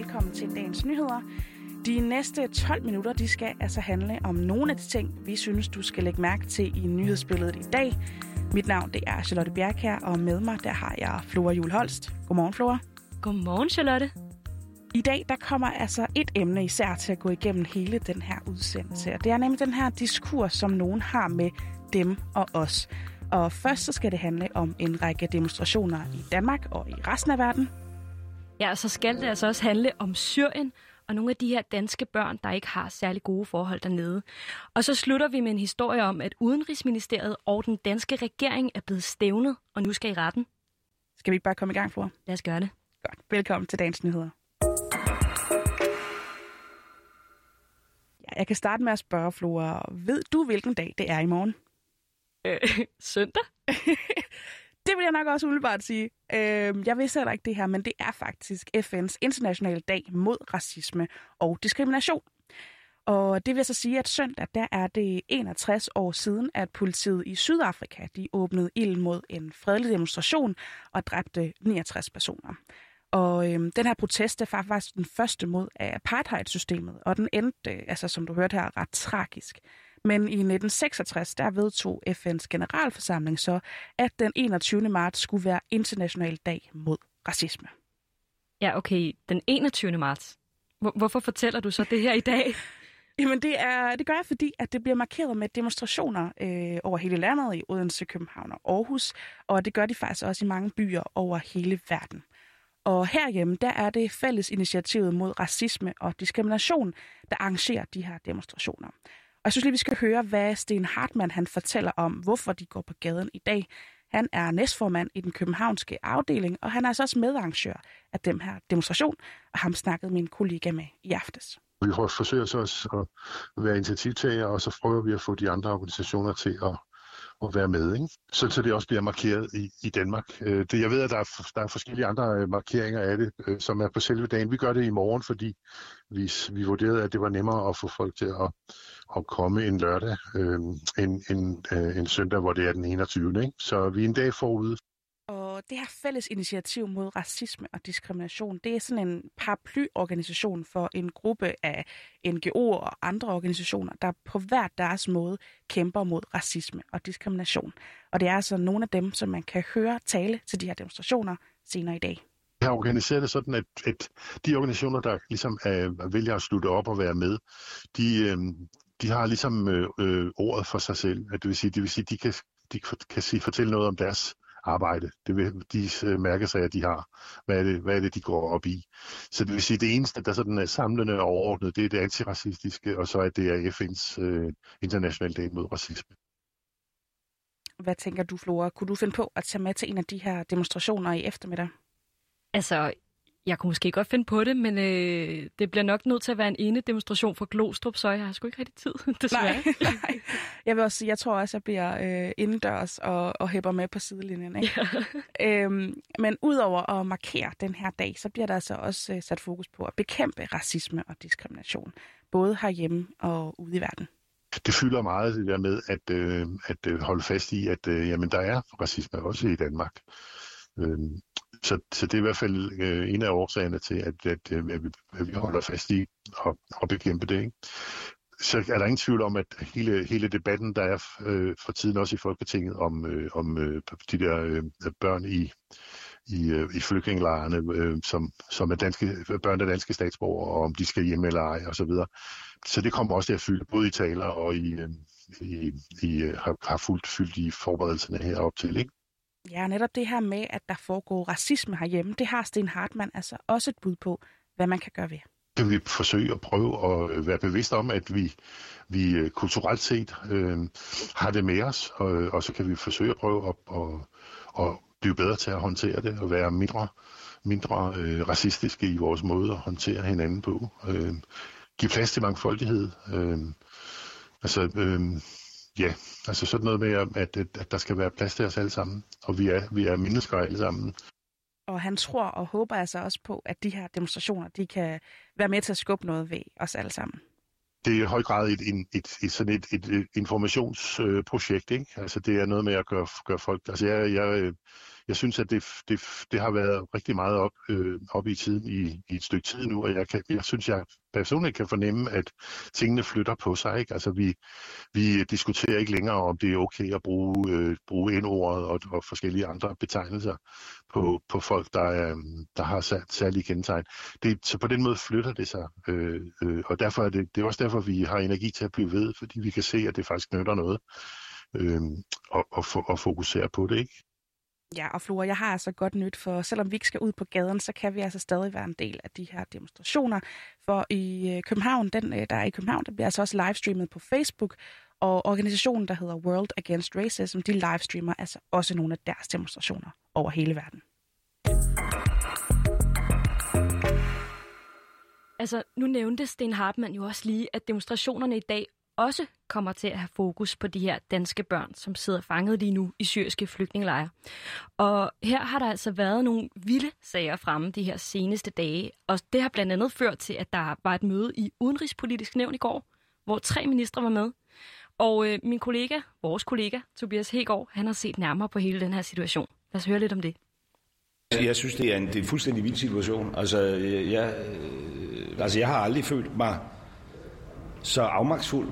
velkommen til dagens nyheder. De næste 12 minutter de skal altså handle om nogle af de ting, vi synes, du skal lægge mærke til i nyhedsbilledet i dag. Mit navn det er Charlotte Bjerg her, og med mig der har jeg Flora Jule Holst. Godmorgen, Flora. Godmorgen, Charlotte. I dag der kommer altså et emne især til at gå igennem hele den her udsendelse. Og det er nemlig den her diskurs, som nogen har med dem og os. Og først så skal det handle om en række demonstrationer i Danmark og i resten af verden. Ja, og så skal det altså også handle om Syrien og nogle af de her danske børn, der ikke har særlig gode forhold dernede. Og så slutter vi med en historie om, at Udenrigsministeriet og den danske regering er blevet stævnet, og nu skal i retten. Skal vi ikke bare komme i gang, for? Lad os gøre det. Godt. Velkommen til dagens nyheder. Ja, jeg kan starte med at spørge, Flora. Ved du, hvilken dag det er i morgen? Øh, søndag? det vil jeg nok også umiddelbart sige. Øh, jeg vidste heller ikke det her, men det er faktisk FN's internationale dag mod racisme og diskrimination. Og det vil så sige, at søndag der er det 61 år siden, at politiet i Sydafrika de åbnede ild mod en fredelig demonstration og dræbte 69 personer. Og øhm, den her protest det var faktisk den første mod apartheid-systemet, og den endte, øh, altså som du hørte her, ret tragisk. Men i 1966, der vedtog FN's generalforsamling så, at den 21. marts skulle være international dag mod racisme. Ja, okay. Den 21. marts. Hvorfor fortæller du så det her i dag? Jamen det, er, det gør jeg, fordi at det bliver markeret med demonstrationer øh, over hele landet, i Odense, København og Aarhus, og det gør de faktisk også i mange byer over hele verden. Og herhjemme, der er det fælles initiativet mod racisme og diskrimination, der arrangerer de her demonstrationer. Og jeg synes lige, vi skal høre, hvad Sten Hartmann han fortæller om, hvorfor de går på gaden i dag. Han er næstformand i den københavnske afdeling, og han er altså også medarrangør af den her demonstration, og ham snakkede min kollega med i aftes. Vi forsøger så også at være initiativtager, og så prøver vi at få de andre organisationer til at at være med, ikke? Så, så det også bliver markeret i, i Danmark. Øh, det, jeg ved, at der er, der er forskellige andre øh, markeringer af det, øh, som er på selve dagen. Vi gør det i morgen, fordi vi, vi vurderede, at det var nemmere at få folk til at, at komme en lørdag øh, end, en, øh, en søndag, hvor det er den 21. Ikke? Så vi er en dag forud. Og det her fælles initiativ mod racisme og diskrimination, det er sådan en paraplyorganisation for en gruppe af NGO'er og andre organisationer, der på hver deres måde kæmper mod racisme og diskrimination. Og det er altså nogle af dem, som man kan høre tale til de her demonstrationer senere i dag. Jeg har organiseret det sådan, at, at de organisationer, der ligesom øh, vælger at slutte op og være med, de, øh, de har ligesom øh, øh, ordet for sig selv. At det vil sige, det vil sige de kan, de kan sige, fortælle noget om deres arbejde. Det vil de øh, mærkesager, de har. Hvad er, det, hvad er det, de går op i? Så det vil sige, det eneste, der sådan er samlende og overordnet, det er det antiracistiske, og så er det FN's øh, internationale dag mod racisme. Hvad tænker du, Flora? Kunne du finde på at tage med til en af de her demonstrationer i eftermiddag? Altså, jeg kunne måske godt finde på det, men øh, det bliver nok nødt til at være en ene demonstration for Glostrup, så jeg har sgu ikke rigtig tid, desværre. Nej, nej. Jeg vil også sige, jeg tror også, jeg bliver øh, indendørs og, og hæpper med på sidelinjen. Ikke? Ja. øhm, men udover at markere den her dag, så bliver der altså også øh, sat fokus på at bekæmpe racisme og diskrimination, både herhjemme og ude i verden. Det fylder meget det der med at, øh, at øh, holde fast i, at øh, jamen, der er racisme også i Danmark. Øh, så, så det er i hvert fald øh, en af årsagerne til, at, at, øh, at, vi, at vi holder fast i at, at bekæmpe det. Ikke? Så er der ingen tvivl om, at hele, hele debatten, der er øh, for tiden også i Folketinget om, øh, om øh, de der øh, børn i, i, øh, i flygtningelejrene, øh, som, som er danske, børn af danske statsborgere, og om de skal hjem eller ej, og så videre. Så det kommer også til at fylde, både i taler og i, øh, i, i øh, har, har fuldt fyldt i forberedelserne herop til, ikke? Ja, netop det her med, at der foregår racisme herhjemme, det har Sten Hartmann altså også et bud på, hvad man kan gøre ved. Kan vi forsøge at prøve at øh, være bevidste om, at vi, vi øh, kulturelt set øh, har det med os, og, og så kan vi forsøge at prøve at, at, at blive bedre til at håndtere det, og være mindre, mindre øh, racistiske i vores måde at håndtere hinanden på. Øh, give plads til mangfoldighed. Øh, altså, øh, Ja, altså sådan noget med, at, at, at der skal være plads til os alle sammen, og vi er, vi er mennesker alle sammen. Og han tror og håber altså også på, at de her demonstrationer, de kan være med til at skubbe noget ved os alle sammen. Det er i høj grad et, et, et, et, sådan et, et, et informationsprojekt, ikke? Altså det er noget med at gøre, gøre folk... Altså jeg, jeg, jeg synes, at det, det, det har været rigtig meget op, øh, op i tiden i, i et stykke tid nu, og jeg, kan, jeg synes, jeg personligt kan fornemme, at tingene flytter på sig. Ikke? Altså, vi, vi diskuterer ikke længere, om det er okay at bruge, øh, bruge indordet og, og forskellige andre betegnelser på, på folk, der, øh, der har særlige kendetegn. Det, så på den måde flytter det sig, øh, øh, og derfor er det, det er også derfor, vi har energi til at blive ved, fordi vi kan se, at det faktisk nytter noget øh, og, og, og fokusere på det. ikke. Ja, og Flora, jeg har altså godt nyt, for selvom vi ikke skal ud på gaden, så kan vi altså stadig være en del af de her demonstrationer. For i øh, København, den øh, der er i København, der bliver altså også livestreamet på Facebook, og organisationen, der hedder World Against Racism, de livestreamer altså også nogle af deres demonstrationer over hele verden. Altså, nu nævnte Sten Hartmann jo også lige, at demonstrationerne i dag også kommer til at have fokus på de her danske børn, som sidder fanget lige nu i syriske flygtningelejre. Og her har der altså været nogle vilde sager fremme de her seneste dage, og det har blandt andet ført til, at der var et møde i Udenrigspolitisk Nævn i går, hvor tre ministre var med. Og øh, min kollega, vores kollega, Tobias Hegård, han har set nærmere på hele den her situation. Lad os høre lidt om det. Jeg synes, det er en, det er en fuldstændig vild situation. Altså jeg, øh, altså, jeg har aldrig følt mig så afmagtsfuld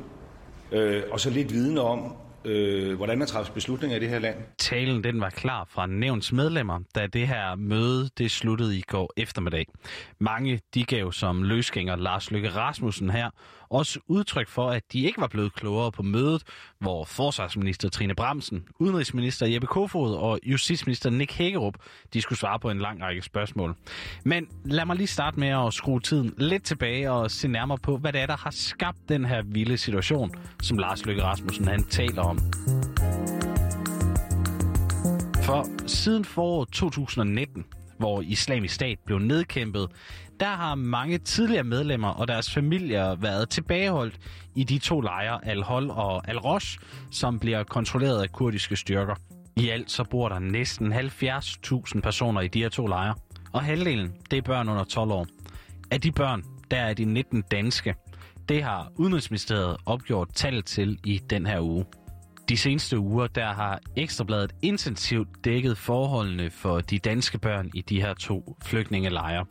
øh, og så lidt viden om, øh, hvordan der træffes beslutninger i det her land. Talen den var klar fra nævns medlemmer, da det her møde det sluttede i går eftermiddag. Mange de gav som løsgænger Lars Løkke Rasmussen her også udtryk for, at de ikke var blevet klogere på mødet, hvor forsvarsminister Trine Bramsen, udenrigsminister Jeppe Kofod og justitsminister Nick Hækkerup, de skulle svare på en lang række spørgsmål. Men lad mig lige starte med at skrue tiden lidt tilbage og se nærmere på, hvad det er, der har skabt den her vilde situation, som Lars Løkke Rasmussen han taler om. For siden foråret 2019, hvor islamisk stat blev nedkæmpet, der har mange tidligere medlemmer og deres familier været tilbageholdt i de to lejre, Al-Hol og Al-Rosh, som bliver kontrolleret af kurdiske styrker. I alt så bor der næsten 70.000 personer i de her to lejre, og halvdelen det er børn under 12 år. Af de børn, der er de 19 danske. Det har Udenrigsministeriet opgjort tal til i den her uge. De seneste uger der har Ekstrabladet intensivt dækket forholdene for de danske børn i de her to flygtningelejre.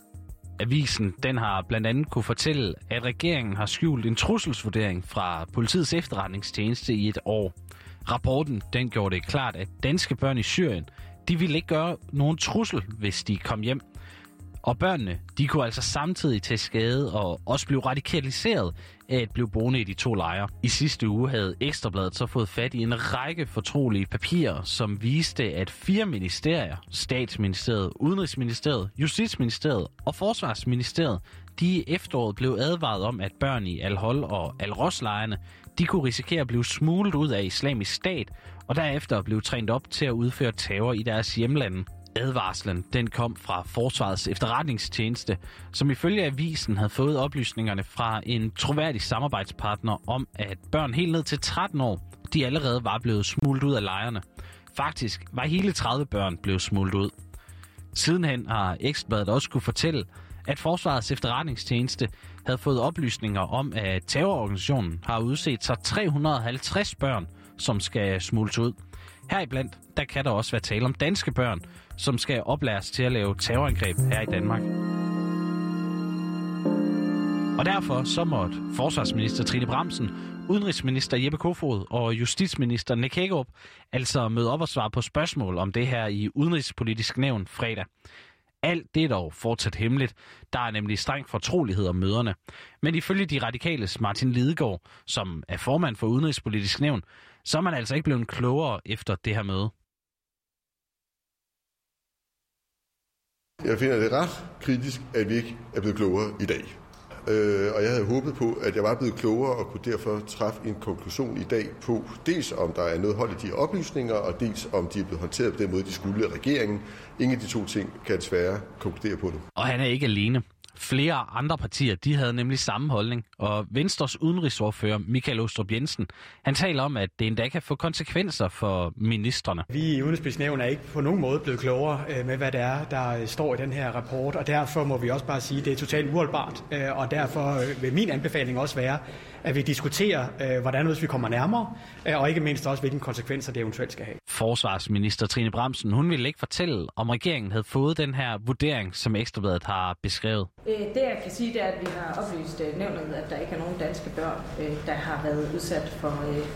Avisen den har blandt andet kunne fortælle, at regeringen har skjult en trusselsvurdering fra politiets efterretningstjeneste i et år. Rapporten den gjorde det klart, at danske børn i Syrien de ville ikke gøre nogen trussel, hvis de kom hjem og børnene, de kunne altså samtidig tage skade og også blive radikaliseret at blive boende i de to lejre. I sidste uge havde Ekstrabladet så fået fat i en række fortrolige papirer, som viste, at fire ministerier, Statsministeriet, Udenrigsministeriet, Justitsministeriet og Forsvarsministeriet, de i efteråret blev advaret om, at børn i Al-Hol og Al-Ros-lejrene, de kunne risikere at blive smuglet ud af islamisk stat, og derefter blive trænet op til at udføre terror i deres hjemlande. Advarslen den kom fra Forsvarets efterretningstjeneste, som ifølge avisen havde fået oplysningerne fra en troværdig samarbejdspartner om, at børn helt ned til 13 år, de allerede var blevet smuglet ud af lejrene. Faktisk var hele 30 børn blevet smuglet ud. Sidenhen har Ekstrabladet også kunne fortælle, at Forsvarets efterretningstjeneste havde fået oplysninger om, at terrororganisationen har udset sig 350 børn, som skal smules ud. Heriblandt, der kan der også være tale om danske børn, som skal oplæres til at lave terrorangreb her i Danmark. Og derfor så måtte forsvarsminister Trine Bramsen, udenrigsminister Jeppe Kofod og justitsminister Nick Hækkerup altså møde op og svare på spørgsmål om det her i udenrigspolitisk nævn fredag. Alt det er dog fortsat hemmeligt. Der er nemlig streng fortrolighed om møderne. Men ifølge de radikales Martin Lidegaard, som er formand for Udenrigspolitisk Nævn, så er man altså ikke blevet klogere efter det her møde. Jeg finder det ret kritisk, at vi ikke er blevet klogere i dag. Øh, og jeg havde håbet på, at jeg var blevet klogere og kunne derfor træffe en konklusion i dag på dels om der er noget hold i de oplysninger, og dels om de er blevet håndteret på den måde, de skulle af regeringen. Ingen af de to ting kan desværre konkludere på det. Og han er ikke alene. Flere andre partier de havde nemlig samme holdning, og Venstres udenrigsordfører Michael Ostrup Jensen, han taler om, at det endda kan få konsekvenser for ministerne. Vi i Udenrigspolitisk Nævn er ikke på nogen måde blevet klogere øh, med, hvad det er, der øh, står i den her rapport, og derfor må vi også bare sige, at det er totalt uholdbart, øh, og derfor vil min anbefaling også være, at vi diskuterer, hvordan vi kommer nærmere, og ikke mindst også, hvilke konsekvenser det eventuelt skal have forsvarsminister Trine Bramsen, hun ville ikke fortælle, om regeringen havde fået den her vurdering, som Ekstrabladet har beskrevet. Øh, det jeg kan sige, det er, at vi har oplyst øh, nævnet, at der ikke er nogen danske børn, øh, der har været udsat for,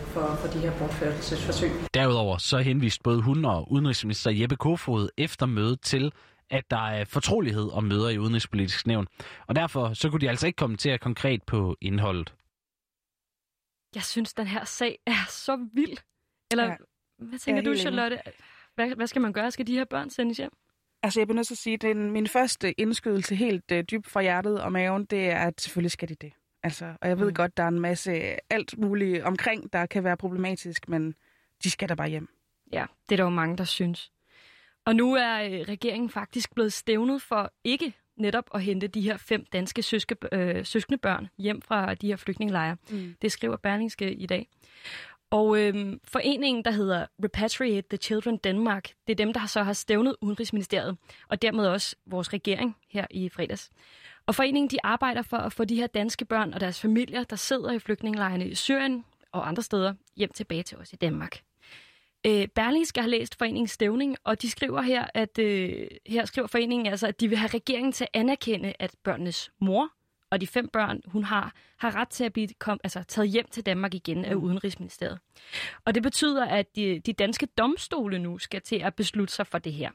for, for de her bortførelsesforsøg. Derudover så henviste både hun og udenrigsminister Jeppe Kofod efter mødet til, at der er fortrolighed om møder i Udenrigspolitisk Nævn. Og derfor så kunne de altså ikke kommentere konkret på indholdet. Jeg synes, den her sag er så vild. Eller ja. Hvad tænker du, Charlotte? Hvad, hvad skal man gøre? Skal de her børn sendes hjem? Altså, jeg bliver nødt til at sige, at min første indskydelse helt uh, dybt fra hjertet og maven, det er, at selvfølgelig skal de det. Altså, og jeg ved mm. godt, der er en masse alt muligt omkring, der kan være problematisk, men de skal da bare hjem. Ja, det er der jo mange, der synes. Og nu er øh, regeringen faktisk blevet stævnet for ikke netop at hente de her fem danske søske, øh, søskende børn hjem fra de her flygtningelejre. Mm. Det skriver Berlingske i dag. Og øh, foreningen, der hedder Repatriate the Children Denmark, det er dem, der så har stævnet Udenrigsministeriet, og dermed også vores regering her i fredags. Og foreningen de arbejder for at få de her danske børn og deres familier, der sidder i flygtningelejrene i Syrien og andre steder, hjem tilbage til os i Danmark. Øh, Berlingske har læst foreningens stævning, og de skriver her, at øh, her skriver foreningen altså, at de vil have regeringen til at anerkende, at børnenes mor og de fem børn, hun har, har ret til at blive kom, altså, taget hjem til Danmark igen af mm. Udenrigsministeriet. Og det betyder, at de, de danske domstole nu skal til at beslutte sig for det her.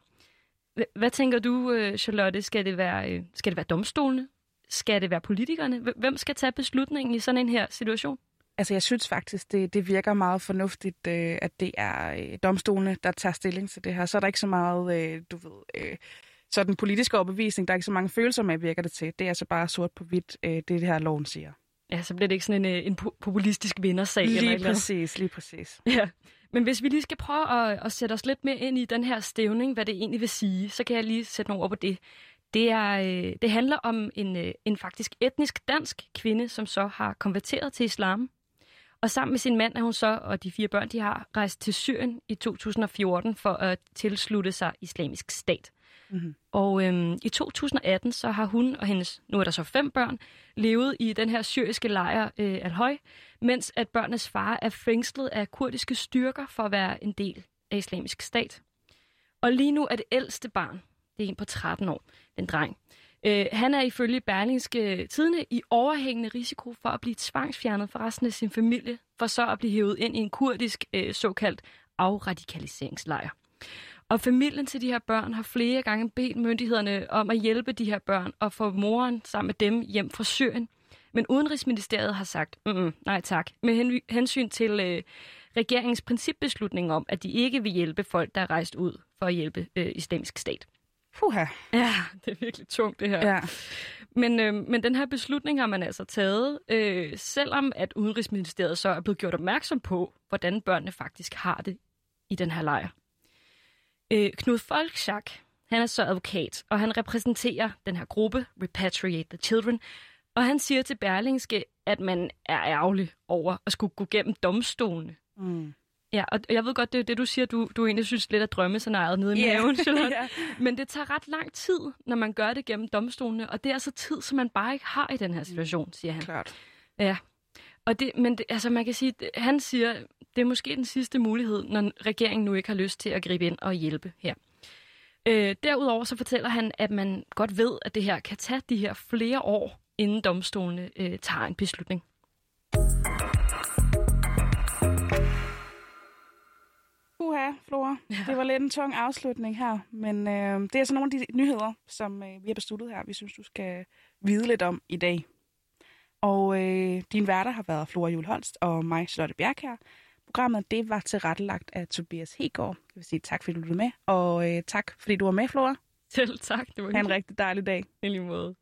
Hvad tænker du, øh, Charlotte? Skal det være, øh, skal det være domstolene? Skal det være politikerne? Hvem skal tage beslutningen i sådan en her situation? Altså, jeg synes faktisk, det, det virker meget fornuftigt, øh, at det er øh, domstolene, der tager stilling til det her. Så er der ikke så meget, øh, du ved, øh, så den politiske overbevisning, der er ikke så mange følelser med, virker det til. Det er altså bare sort på hvidt, øh, det det her loven siger. Ja, så bliver det ikke sådan en, øh, en populistisk vindersag. Lige eller præcis, lige præcis. Ja. Men hvis vi lige skal prøve at, at sætte os lidt mere ind i den her stævning, hvad det egentlig vil sige, så kan jeg lige sætte nogle ord på det. Det, er, øh, det handler om en, en faktisk etnisk dansk kvinde, som så har konverteret til islam. Og sammen med sin mand er hun så, og de fire børn, de har, rejst til Syrien i 2014 for at tilslutte sig islamisk stat. Mm-hmm. Og øhm, i 2018 så har hun og hendes, nu er der så fem børn, levet i den her syriske lejr øh, Al-Høj, mens at børnenes far er fængslet af kurdiske styrker for at være en del af islamisk stat. Og lige nu er det ældste barn, det er en på 13 år, en dreng. Øh, han er ifølge Berlingske øh, Tidene i overhængende risiko for at blive tvangsfjernet fra resten af sin familie, for så at blive hævet ind i en kurdisk øh, såkaldt afradikaliseringslejr. Og familien til de her børn har flere gange bedt myndighederne om at hjælpe de her børn og få moren sammen med dem hjem fra Syrien. Men Udenrigsministeriet har sagt, mm, nej tak, med hensyn til øh, regeringens principbeslutning om, at de ikke vil hjælpe folk, der er rejst ud for at hjælpe øh, islamisk stat. Puha. Ja, det er virkelig tungt det her. Ja. Men, øh, men den her beslutning har man altså taget, øh, selvom at Udenrigsministeriet så er blevet gjort opmærksom på, hvordan børnene faktisk har det i den her lejr. Øh, Knud Folkschak, han er så advokat, og han repræsenterer den her gruppe, Repatriate the Children, og han siger til Berlingske, at man er ærgerlig over at skulle gå gennem domstolene. Mm. Ja, og jeg ved godt, det er det, du siger, du, du egentlig synes lidt af drømmescenariet nede i yeah. maven, Charlotte. yeah. Men det tager ret lang tid, når man gør det gennem domstolene, og det er altså tid, som man bare ikke har i den her situation, siger han. Klart. Ja, og det, men det, altså man kan sige, det, han siger, det er måske den sidste mulighed, når regeringen nu ikke har lyst til at gribe ind og hjælpe her. Øh, derudover så fortæller han, at man godt ved, at det her kan tage de her flere år, inden domstolene øh, tager en beslutning. Uha, Flora. Ja. Det var lidt en tung afslutning her, men øh, det er så nogle af de nyheder, som øh, vi har besluttet her, vi synes, du skal vide lidt om i dag. Og øh, din værter har været Flora Julholst og mig, Charlotte Bjerg her. Programmet det var tilrettelagt af Tobias Hegård. Jeg vil sige tak, fordi du lyttede med, og øh, tak, fordi du var med, Flora. Selv tak. Det var ha' en rigtig dejlig dag. I lige måde.